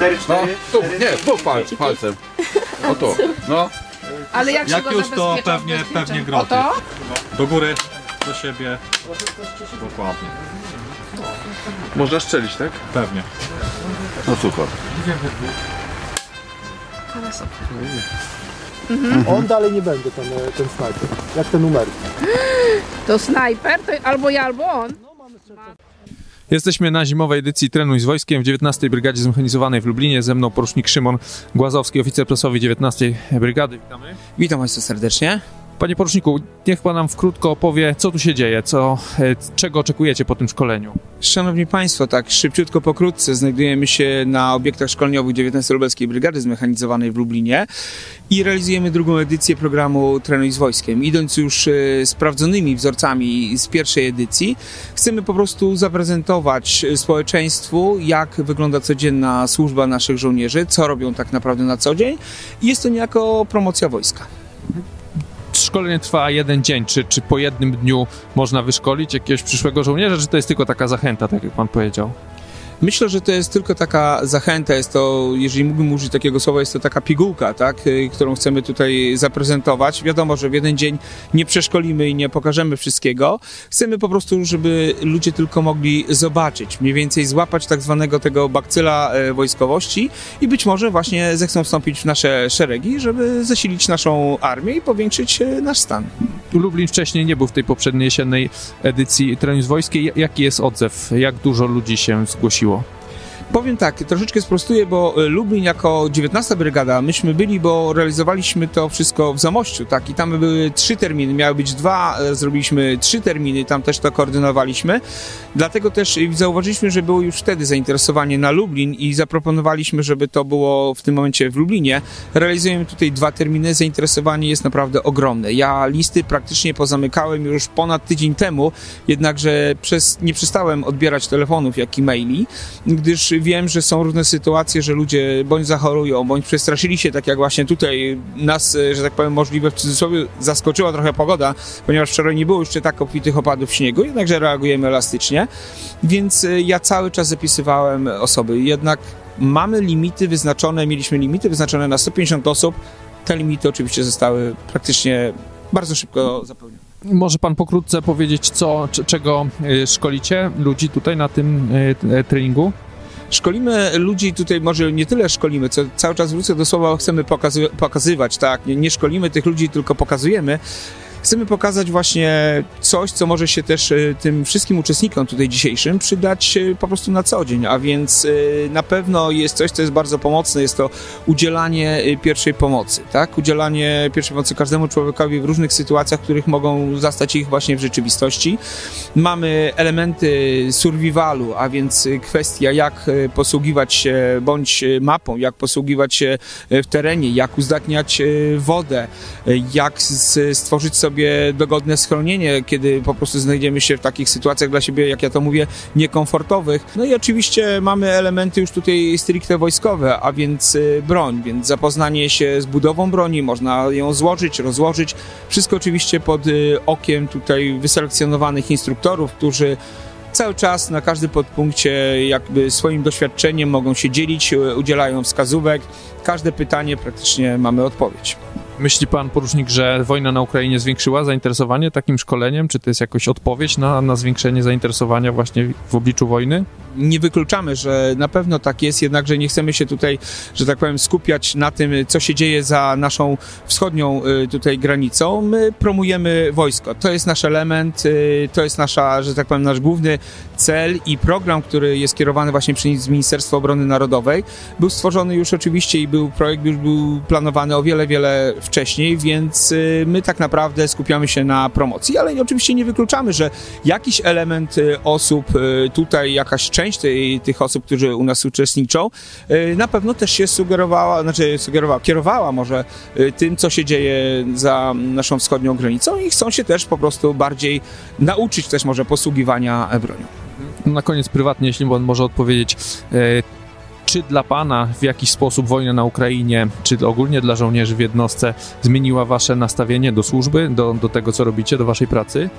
4, No, 4, tu, nie, tu pal, palcem. O tu, no. Ale jak, Jak się go już to pewnie- pewnie O groty. to? Do góry, do siebie. Dokładnie. Można strzelić, tak? Pewnie. No super. On dalej nie będzie ten, e, ten snajper. Jak te numery. To snajper? To albo ja, albo on. Jesteśmy na zimowej edycji Trenuj z Wojskiem w 19 Brygadzie Zmechanizowanej w Lublinie. Ze mną porucznik Szymon Głazowski, oficer prasowy 19 Brygady. Witamy. Witam Państwa serdecznie. Panie poruczniku, niech Pan nam wkrótko opowie, co tu się dzieje, co, e, czego oczekujecie po tym szkoleniu. Szanowni Państwo, tak szybciutko, pokrótce znajdujemy się na obiektach szkoleniowych 19 Lubelskiej Brygady Zmechanizowanej w Lublinie i realizujemy drugą edycję programu Trenuj z Wojskiem. Idąc już e, sprawdzonymi wzorcami z pierwszej edycji, chcemy po prostu zaprezentować e, społeczeństwu, jak wygląda codzienna służba naszych żołnierzy, co robią tak naprawdę na co dzień i jest to niejako promocja wojska. Szkolenie trwa jeden dzień, czy, czy po jednym dniu można wyszkolić jakiegoś przyszłego żołnierza, czy to jest tylko taka zachęta, tak jak Pan powiedział? Myślę, że to jest tylko taka zachęta, jest to, jeżeli mógłbym użyć takiego słowa, jest to taka pigułka, tak, y, którą chcemy tutaj zaprezentować. Wiadomo, że w jeden dzień nie przeszkolimy i nie pokażemy wszystkiego. Chcemy po prostu, żeby ludzie tylko mogli zobaczyć, mniej więcej złapać tak zwanego tego bakcyla e, wojskowości i być może właśnie zechcą wstąpić w nasze szeregi, żeby zasilić naszą armię i powiększyć e, nasz stan. Lublin wcześniej nie był w tej poprzedniej jesiennej edycji Trening z Wojskiej. Jaki jest odzew? Jak dużo ludzi się zgłosiło? miło. Powiem tak, troszeczkę sprostuję, bo e, Lublin jako 19 brygada, myśmy byli, bo realizowaliśmy to wszystko w Zamościu, tak, i tam były trzy terminy, miały być dwa, e, zrobiliśmy trzy terminy, tam też to koordynowaliśmy, dlatego też e, zauważyliśmy, że było już wtedy zainteresowanie na Lublin i zaproponowaliśmy, żeby to było w tym momencie w Lublinie. Realizujemy tutaj dwa terminy, zainteresowanie jest naprawdę ogromne. Ja listy praktycznie pozamykałem już ponad tydzień temu, jednakże przez, nie przestałem odbierać telefonów, jak i maili, gdyż wiem, że są różne sytuacje, że ludzie bądź zachorują, bądź przestraszyli się, tak jak właśnie tutaj nas, e, że tak powiem, możliwe w cudzysłowie zaskoczyła trochę pogoda, ponieważ wczoraj nie było jeszcze tak obfitych opadów śniegu, jednakże reagujemy elastycznie, więc e, ja cały czas zapisywałem osoby, jednak mamy limity wyznaczone, mieliśmy limity wyznaczone na 150 osób, te limity oczywiście zostały praktycznie bardzo szybko zapełnione. Może Pan pokrótce powiedzieć, co, czego y, szkolicie ludzi tutaj na tym treningu? Szkolimy ludzi tutaj, może nie tyle szkolimy, co cały czas wrócę do słowa, chcemy pokazy- pokazywać, tak? Nie, nie szkolimy tych ludzi, tylko pokazujemy. Chcemy pokazać właśnie coś, co może się też y, tym wszystkim uczestnikom tutaj dzisiejszym przydać y, po prostu na co dzień, a więc y, na pewno jest coś, co jest bardzo pomocne, jest to udzielanie pierwszej pomocy, tak? Udzielanie pierwszej pomocy każdemu człowiekowi w różnych sytuacjach, których mogą zastać ich właśnie w rzeczywistości. Mamy elementy survivalu, a więc kwestia jak posługiwać się bądź mapą, jak posługiwać się w terenie, jak uzdatniać wodę, jak stworzyć sobie dogodne schronienie, kiedy po prostu znajdziemy się w takich sytuacjach dla siebie, jak ja to mówię, niekomfortowych. No i oczywiście mamy elementy już tutaj stricte wojskowe, a więc y, broń, więc zapoznanie się z budową broni, można ją złożyć, rozłożyć. Wszystko oczywiście pod y, okiem tutaj wyselekcjonowanych instruktorów, którzy cały czas na każdym podpunkcie jakby swoim doświadczeniem mogą się dzielić, y, udzielają wskazówek. Każde pytanie praktycznie mamy odpowiedź. Myśli Pan, porucznik, że wojna na Ukrainie zwiększyła zainteresowanie takim szkoleniem? Czy to jest jakoś odpowiedź na, na zwiększenie zainteresowania właśnie w obliczu wojny? Nie wykluczamy, że na pewno tak jest, jednakże nie chcemy się tutaj, że tak powiem, skupiać na tym, co się dzieje za naszą wschodnią y, tutaj granicą. My promujemy wojsko. To jest nasz element, y, to jest nasza, że tak powiem, nasz główny cel i program, który jest kierowany właśnie przez Ministerstwo Obrony Narodowej. Był stworzony już oczywiście i był projekt już był planowany o wiele, wiele wcześniej, więc y, my tak naprawdę skupiamy się na promocji, ale oczywiście nie wykluczamy, że jakiś element osób tutaj, jakaś część tej, tych osób, którzy u nas uczestniczą, y, na pewno też się sugerowała, znaczy sugerowała, kierowała może y, tym, co się dzieje za naszą wschodnią granicą i chcą się też po prostu bardziej nauczyć też może posługiwania bronią. Na koniec prywatnie, jeśli Pan może odpowiedzieć, e, czy dla Pana w jakiś sposób wojna na Ukrainie, czy ogólnie dla żołnierzy w jednostce zmieniła Wasze nastawienie do służby, do, do tego, co robicie, do Waszej pracy?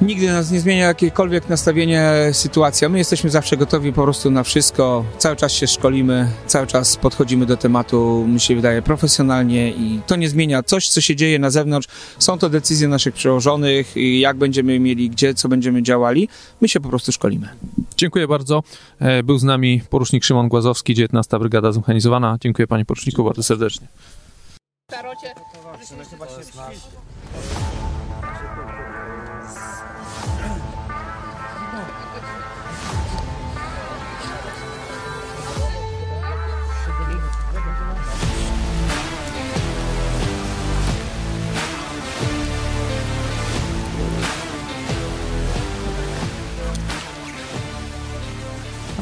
Nigdy nas nie zmienia jakiekolwiek nastawienie, sytuacja. My jesteśmy zawsze gotowi po prostu na wszystko. Cały czas się szkolimy, cały czas podchodzimy do tematu, mi się wydaje, profesjonalnie i to nie zmienia coś, co się dzieje na zewnątrz. Są to decyzje naszych przełożonych, i jak będziemy mieli, gdzie, co będziemy działali. My się po prostu szkolimy. Dziękuję bardzo. E, Był z nami porucznik Szymon Głazowski, 19. Brygada Zmechanizowana. Dziękuję panie poruczniku bardzo serdecznie. Starocie,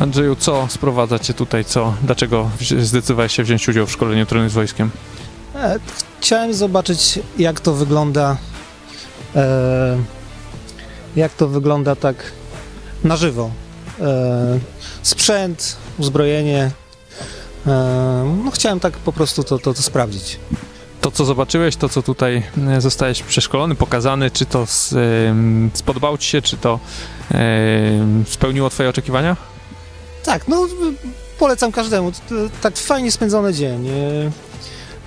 Andrzeju, co sprowadza cię tutaj? Co? Dlaczego zdecydowałeś się wziąć udział w szkoleniu trenu z wojskiem? E, Chciałem zobaczyć, jak to wygląda. E, jak to wygląda tak na żywo. E, sprzęt, uzbrojenie. E, no chciałem tak po prostu to, to, to sprawdzić. To, co zobaczyłeś, to, co tutaj e, zostałeś przeszkolony, pokazany, czy to em, spodobało ci się, czy to em, spełniło twoje oczekiwania? Tak, no polecam każdemu. Tak fajnie spędzony dzień. E,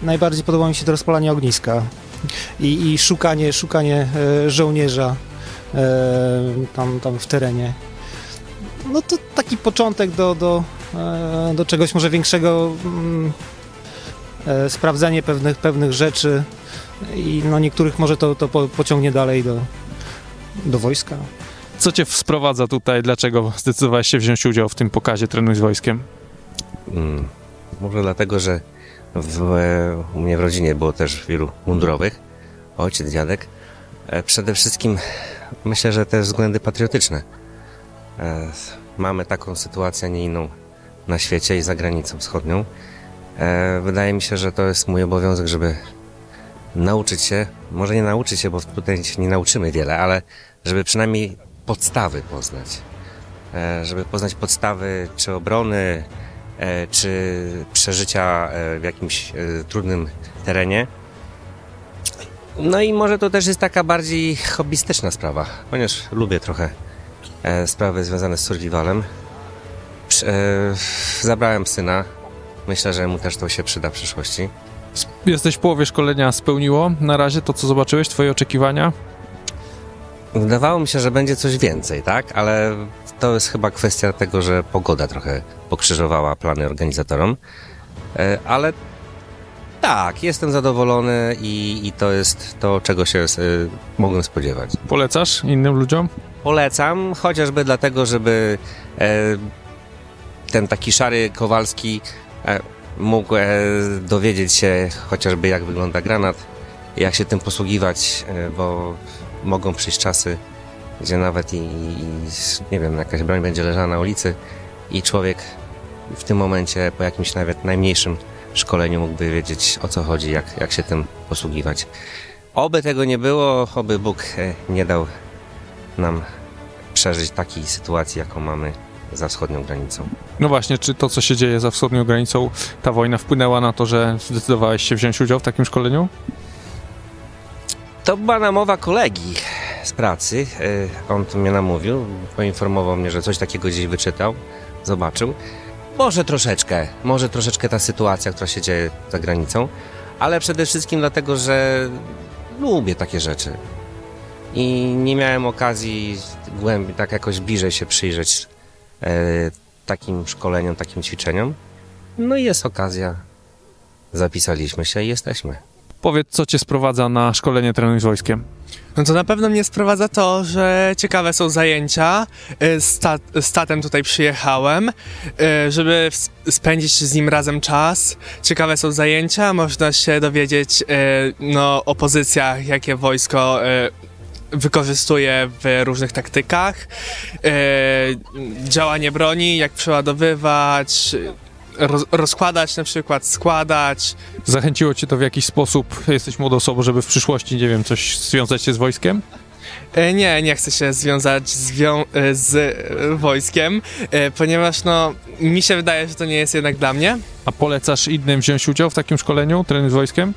Najbardziej podoba mi się to rozpalanie ogniska i, i szukanie, szukanie e, żołnierza e, tam, tam w terenie. No to taki początek do, do, do czegoś może większego, mm, sprawdzenie pewnych, pewnych rzeczy i no niektórych może to, to po, pociągnie dalej do, do wojska. Co cię sprowadza tutaj? Dlaczego zdecydowałeś się wziąć udział w tym pokazie trenu z wojskiem? Mm, Może dlatego, że w, u mnie w rodzinie było też wielu mundurowych, ojciec, dziadek. E, Przede wszystkim myślę, że te względy patriotyczne. E, Mamy taką sytuację, nie inną na świecie i za granicą wschodnią. E, Wydaje mi się, że to jest mój obowiązek, żeby nauczyć się, może nie nauczyć się, bo tutaj nie nauczymy wiele, ale żeby przynajmniej podstawy poznać. E, Żeby poznać podstawy czy obrony, e, czy przeżycia e, w jakimś trudnym terenie. No i może to też jest taka bardziej hobbystyczna sprawa, ponieważ lubię trochę sprawy związane z survivalem. Zabrałem syna. Myślę, że mu też to się przyda w przyszłości. Jesteś w połowie szkolenia, spełniło na razie to, co zobaczyłeś, twoje oczekiwania? Wydawało mi się, że będzie coś więcej, tak? Ale to jest chyba kwestia tego, że pogoda trochę pokrzyżowała plany organizatorom. E, Ale tak, jestem zadowolony i, i to jest to, czego się e, mogłem spodziewać. Polecasz innym ludziom? Polecam, chociażby dlatego, żeby e, ten taki szary Kowalski mógł dowiedzieć się chociażby jak wygląda granat, jak się tym posługiwać, bo mogą przyjść czasy, gdzie nawet i, i nie wiem, jakaś broń będzie leżała na ulicy i człowiek w tym momencie po jakimś nawet najmniejszym szkoleniu mógłby wiedzieć o co chodzi, jak, jak się tym posługiwać. Oby tego nie było, oby Bóg e, nie dał nam przeżyć takiej sytuacji, jaką mamy za wschodnią granicą. No właśnie, czy to, co się dzieje za wschodnią granicą, ta wojna wpłynęła na to, że zdecydowałeś się wziąć udział w takim szkoleniu? To była namowa kolegi z pracy. E, On tu mnie namówił, poinformował mnie, że coś takiego gdzieś wyczytał, zobaczył. Może troszeczkę, może troszeczkę ta sytuacja, która się dzieje za granicą, ale przede wszystkim dlatego, że lubię takie rzeczy. I nie miałem okazji głębiej, tak jakoś bliżej się przyjrzeć e, takim szkoleniom, takim ćwiczeniom. No i jest okazja. Zapisaliśmy się i jesteśmy. Powiedz, co cię sprowadza na szkolenie trenu z wojskiem? No to na pewno mnie sprowadza to, że ciekawe są zajęcia. Y, Z, ta, z tatem tutaj przyjechałem, y, żeby spędzić z nim razem czas. Ciekawe są zajęcia, można się dowiedzieć y, no, o pozycjach, jakie wojsko wykorzystuje w różnych taktykach. Działanie broni, jak przeładowywać, roz, rozkładać na przykład, składać. Zachęciło cię to w jakiś sposób, jesteś młodą osobą, żeby w przyszłości, nie wiem, coś związać się z wojskiem? E, Nie, nie chcę się związać z, wią- e, z e, wojskiem, ponieważ no, mi się wydaje, że to nie jest jednak dla mnie. A polecasz innym wziąć udział w takim szkoleniu, trenu z wojskiem?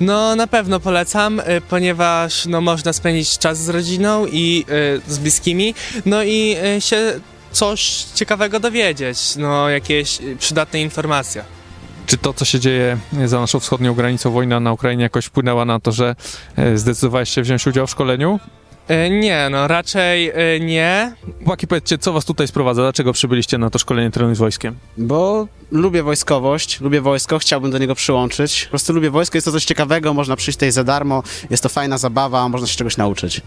No na pewno polecam, ponieważ no, można spędzić czas z rodziną i z bliskimi, no i się coś ciekawego dowiedzieć, no jakieś y, przydatne informacje. Czy to, co się dzieje za naszą wschodnią granicą, wojna na Ukrainie jakoś wpłynęła na to, że e, zdecydowałeś się wziąć udział w szkoleniu? Y, Nie, no raczej y, nie. Chłopaki, powiedzcie, co was tutaj sprowadza? Dlaczego przybyliście na to szkolenie trenuj z wojskiem? Bo lubię wojskowość, lubię wojsko, chciałbym do niego przyłączyć. Po prostu lubię wojsko, jest to coś ciekawego, można przyjść tutaj za darmo, jest to fajna zabawa, można się czegoś nauczyć.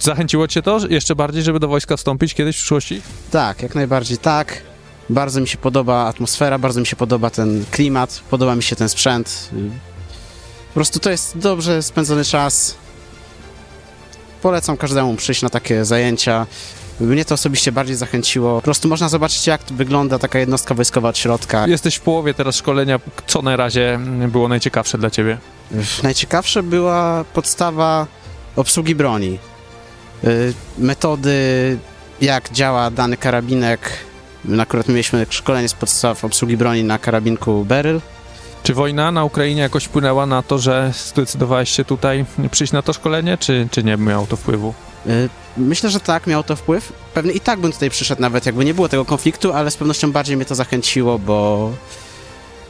Zachęciło cię to jeszcze bardziej, żeby do wojska wstąpić kiedyś w przyszłości? Tak, jak najbardziej tak. Bardzo mi się podoba atmosfera, bardzo mi się podoba ten klimat, podoba mi się ten sprzęt. Po prostu to jest dobrze spędzony czas. Polecam każdemu przyjść na takie zajęcia. Mnie to osobiście bardziej zachęciło. Po prostu można zobaczyć, jak wygląda taka jednostka wojskowa od środka. Jesteś w połowie teraz szkolenia. Co na razie było najciekawsze dla ciebie? Najciekawsze była podstawa obsługi broni. Y, Metody, jak działa dany karabinek. My Akurat mieliśmy szkolenie z podstaw obsługi broni na karabinku Beryl. Czy wojna na Ukrainie jakoś wpłynęła na to, że zdecydowałeś się tutaj przyjść na to szkolenie, czy, czy nie miało to wpływu? Y, Myślę, że tak, miało to wpływ. Pewnie i tak bym tutaj przyszedł, nawet jakby nie było tego konfliktu, ale z pewnością bardziej mnie to zachęciło, bo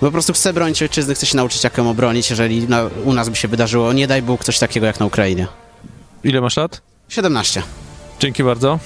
bo po prostu chcę bronić ojczyzny, chcę się nauczyć, jak ją obronić, jeżeli na, u nas by się wydarzyło, nie daj Bóg, coś takiego jak na Ukrainie. Ile masz lat? 17. Dzięki bardzo.